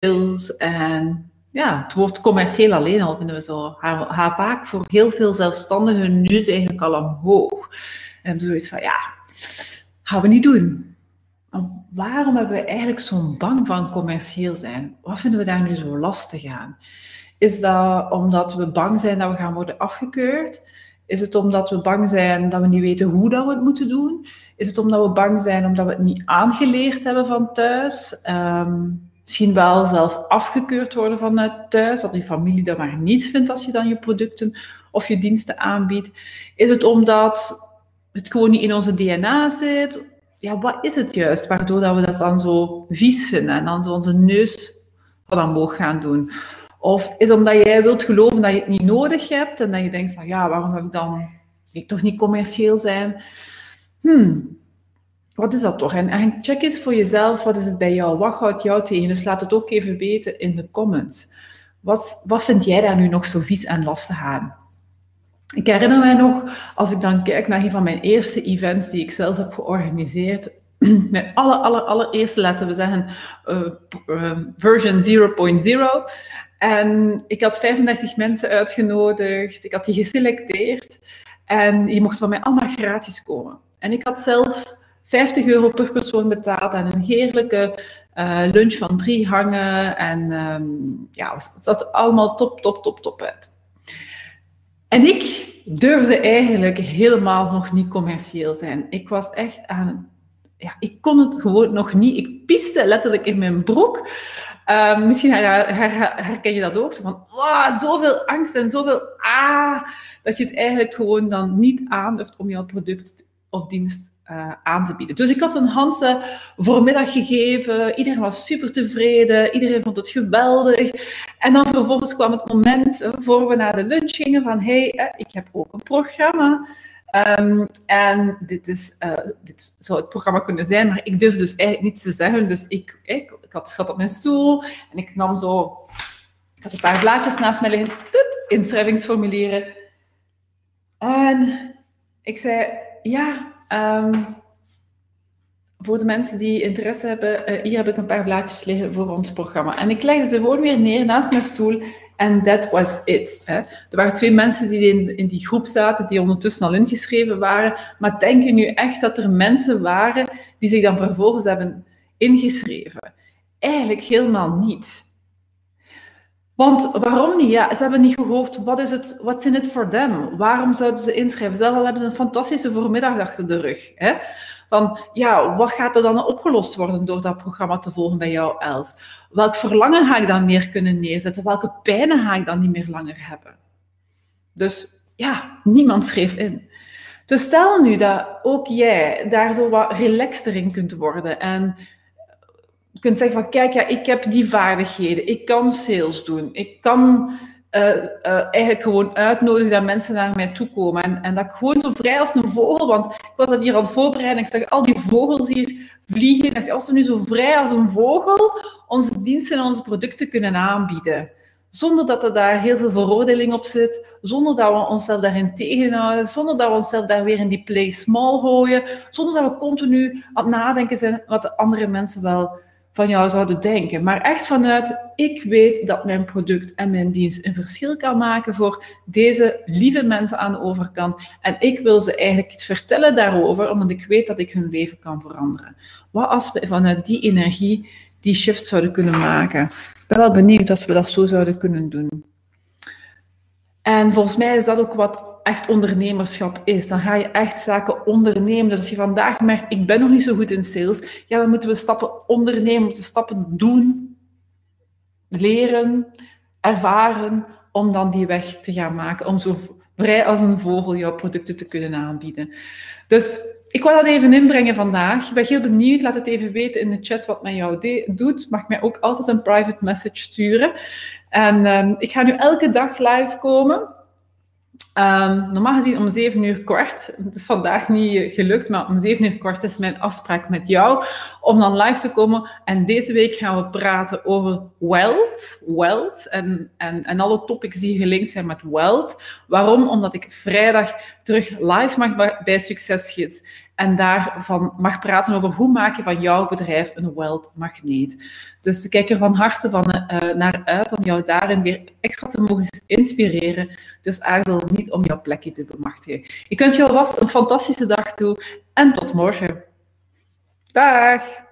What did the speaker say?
en ja, het woord commercieel alleen al vinden we zo haar, vaak voor heel veel zelfstandigen nu eigenlijk al omhoog. En zoiets van ja, gaan we niet doen. waarom hebben we eigenlijk zo'n bang van commercieel zijn? Wat vinden we daar nu zo lastig aan? Is dat omdat we bang zijn dat we gaan worden afgekeurd? Is het omdat we bang zijn dat we niet weten hoe dat we het moeten doen? Is het omdat we bang zijn omdat we het niet aangeleerd hebben van thuis? Ehm, misschien wel zelf afgekeurd worden vanuit thuis, dat je familie dat maar niet vindt als je dan je producten of je diensten aanbiedt. Is het omdat het gewoon niet in onze DNA zit? Ja, wat is het juist waardoor dat we dat dan zo vies vinden en dan zo onze neus van omhoog gaan doen? Of is omdat jij wilt geloven dat je het niet nodig hebt en dat je denkt van ja, waarom heb ik dan ik toch niet commercieel zijn? Hmm, wat is dat toch? En, check eens voor jezelf, wat is het bij jou? Wat houdt jou tegen? Dus laat het ook even weten in de comments. Wat, wat vind jij daar nu nog zo vies en lastig aan? Ik herinner mij nog, als ik dan kijk naar een van mijn eerste events die ik zelf heb georganiseerd, mijn aller, aller, allereerste, laten we zeggen, uh, version 0.0. En ik had 35 mensen uitgenodigd, ik had die geselecteerd en die mochten van mij allemaal gratis komen. En ik had zelf 50 euro per persoon betaald en een heerlijke uh, lunch van drie hangen. En um, ja, het zat allemaal top, top, top, top uit. En ik durfde eigenlijk helemaal nog niet commercieel zijn. Ik was echt aan. Ja, ik kon het gewoon nog niet. Ik piste letterlijk in mijn broek. Uh, misschien her, her, herken je dat ook. Zo van, wow, zoveel angst en zoveel ah, dat je het eigenlijk gewoon dan niet aandurft om jouw product of dienst uh, aan te bieden. Dus ik had een Hanse voormiddag gegeven. Iedereen was super tevreden. Iedereen vond het geweldig. En dan vervolgens kwam het moment, uh, voor we naar de lunch gingen, van hey, uh, ik heb ook een programma. Um, en dit, is, dit zou het programma kunnen zijn, maar ik durf dus eigenlijk niets te zeggen. Dus ik, ik, ik had, zat op mijn stoel en ik nam zo... Ik had een paar blaadjes naast mij liggen. Inschrijvingsformulieren. En ik zei, ja, Um, voor de mensen die interesse hebben, uh, hier heb ik een paar blaadjes liggen voor ons programma. En ik legde ze gewoon weer neer naast mijn stoel. En that was it. Hè. Er waren twee mensen die in, in, die groep zaten, die ondertussen al ingeschreven waren. Maar denk je nu echt dat er mensen waren die zich dan vervolgens hebben ingeschreven? Eigenlijk helemaal niet. Want waarom niet? Ja, ze hebben niet gehoord, wat is het, what's in it for them? Waarom zouden ze inschrijven? Zelf al hebben ze een fantastische voormiddag achter de rug. Hè? Van, ja, wat gaat er dan opgelost worden door dat programma te volgen bij jou, Els? Welk verlangen ga ik dan meer kunnen neerzetten? Welke pijnen ga ik dan niet meer langer hebben? Dus ja, niemand schreef in. Dus stel nu dat ook jij daar zo wat relaxter in kunt worden en je kunt zeggen van, kijk, ja, ik heb die vaardigheden, ik kan sales doen, ik kan uh, uh, eigenlijk gewoon uitnodigen dat mensen naar mij toe komen. En, en dat ik gewoon zo vrij als een vogel, want ik was dat hier aan het voorbereiden, ik zag al die vogels hier vliegen. Als we nu zo vrij als een vogel onze diensten en onze producten kunnen aanbieden, zonder dat er daar heel veel veroordeling op zit, zonder dat we onszelf daarin tegenhouden, zonder dat we onszelf daar weer in die play small gooien, zonder dat we continu aan het nadenken zijn wat de andere mensen wel van jou zouden denken. Maar echt vanuit, ik weet dat mijn product en mijn dienst een verschil kan maken voor deze lieve mensen aan de overkant. En ik wil ze eigenlijk iets vertellen daarover, omdat ik weet dat ik hun leven kan veranderen. Wat als we vanuit die energie die shift zouden kunnen maken? Ik ben wel benieuwd als we dat zo zouden kunnen doen. En volgens mij is dat ook wat echt ondernemerschap is. Dan ga je echt zaken ondernemen. Dus als je vandaag merkt, ik ben nog niet zo goed in sales, ja, dan moeten we stappen ondernemen, moeten stappen doen, leren, ervaren, om dan die weg te gaan maken, om zo vrij als een vogel jouw producten te kunnen aanbieden. Dus ik wil dat even inbrengen vandaag. Ik ben heel benieuwd. Laat het even weten in de chat wat men jou doet. Mag mij ook altijd een private message sturen. En um, ik ga nu elke dag live komen. Um, normaal gezien om 7 uur kort. Het is vandaag niet gelukt, maar om 7 uur kort is mijn afspraak met jou om dan live te komen. En deze week gaan we praten over wealth, wealth en, en, en alle topics die gelinkt zijn met wealth. Waarom? Omdat ik vrijdag terug live mag bij Succesgids. En daarvan mag praten over hoe maak je van jouw bedrijf een magneet. Dus kijk er van harte van, uh, naar uit om jou daarin weer extra te mogen inspireren. Dus aarzel niet om jouw plekje te bemachtigen. Ik wens jou vast een fantastische dag toe en tot morgen. Dag!